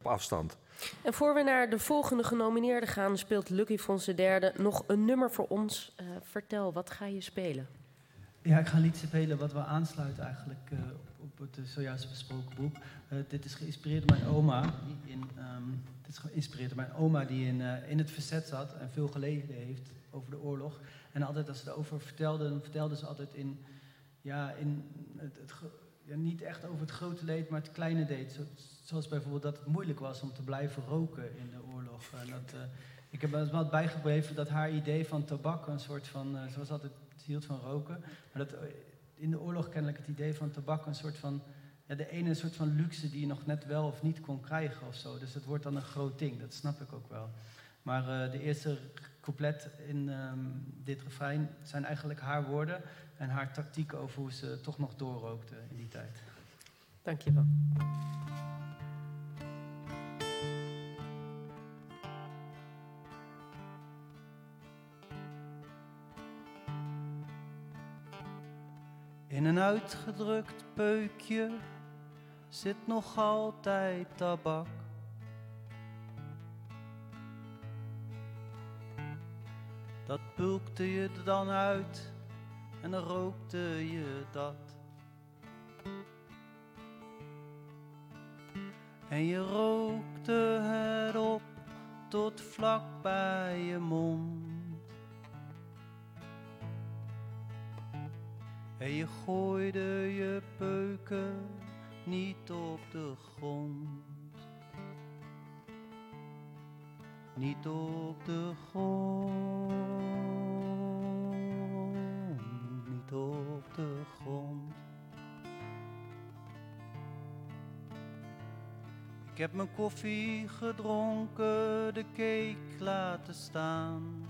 op afstand. En voor we naar de volgende genomineerde gaan, speelt Lucky Fonse derde nog een nummer voor ons. Uh, vertel, wat ga je spelen? Ja, ik ga een lied spelen wat wel aansluit eigenlijk uh, op het uh, zojuist besproken boek. dit is geïnspireerd door mijn oma. Die in, um, dit is geïnspireerd door mijn oma die in, in het verzet zat en veel geleden heeft over de oorlog. En altijd als ze erover vertelde, dan vertelde ze altijd in, ja, in het, het niet echt over het grote leed, maar het kleine leed. Zo, zoals bijvoorbeeld dat het moeilijk was om te blijven roken in de oorlog. En dat, uh, ik heb wel bijgebleven dat haar idee van tabak een soort van, uh, zoals altijd hield van roken, maar dat in de oorlog kennelijk het idee van tabak een soort van, de ene soort van luxe die je nog net wel of niet kon krijgen of zo. Dus dat wordt dan een groot ding, dat snap ik ook wel. Maar uh, de eerste couplet in um, dit refrein zijn eigenlijk haar woorden en haar tactiek over hoe ze toch nog doorrookte in die tijd. Dankjewel. In een uitgedrukt peukje zit nog altijd tabak. Dat pulkte je dan uit en dan rookte je dat. En je rookte het op tot vlak bij je mond. En je gooide je peuken niet op de grond. Niet op de grond. Heb mijn koffie gedronken, de cake laten staan.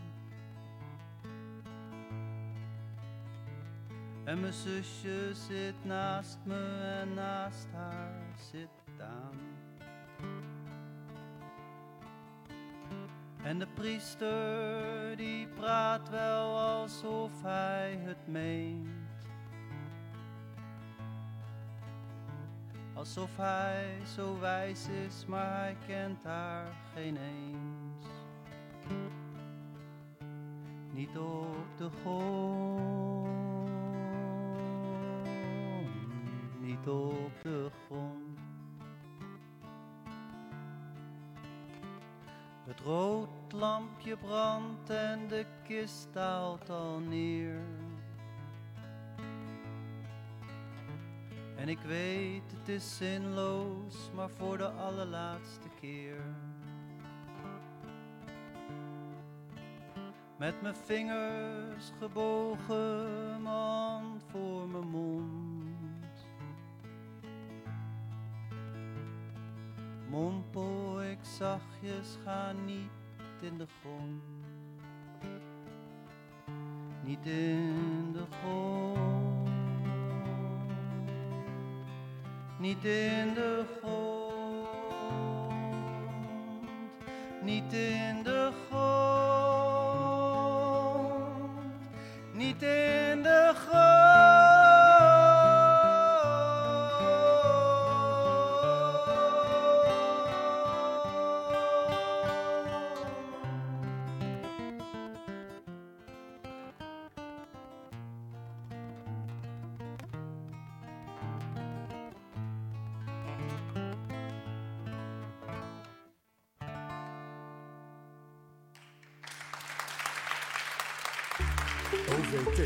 En mijn zusje zit naast me en naast haar zit Daan. En de priester die praat wel alsof hij het meent. Alsof hij zo wijs is, maar hij kent haar geen eens. Niet op de grond, niet op de grond. Het rood lampje brandt en de kist daalt al neer. En ik weet het is zinloos, maar voor de allerlaatste keer. Met mijn vingers gebogen, mijn hand voor mijn mond. Mompel ik zachtjes, ga niet in de grond. Niet in de grond. Niet in de grond. Niet in de grond. Niet in de grond. OVT.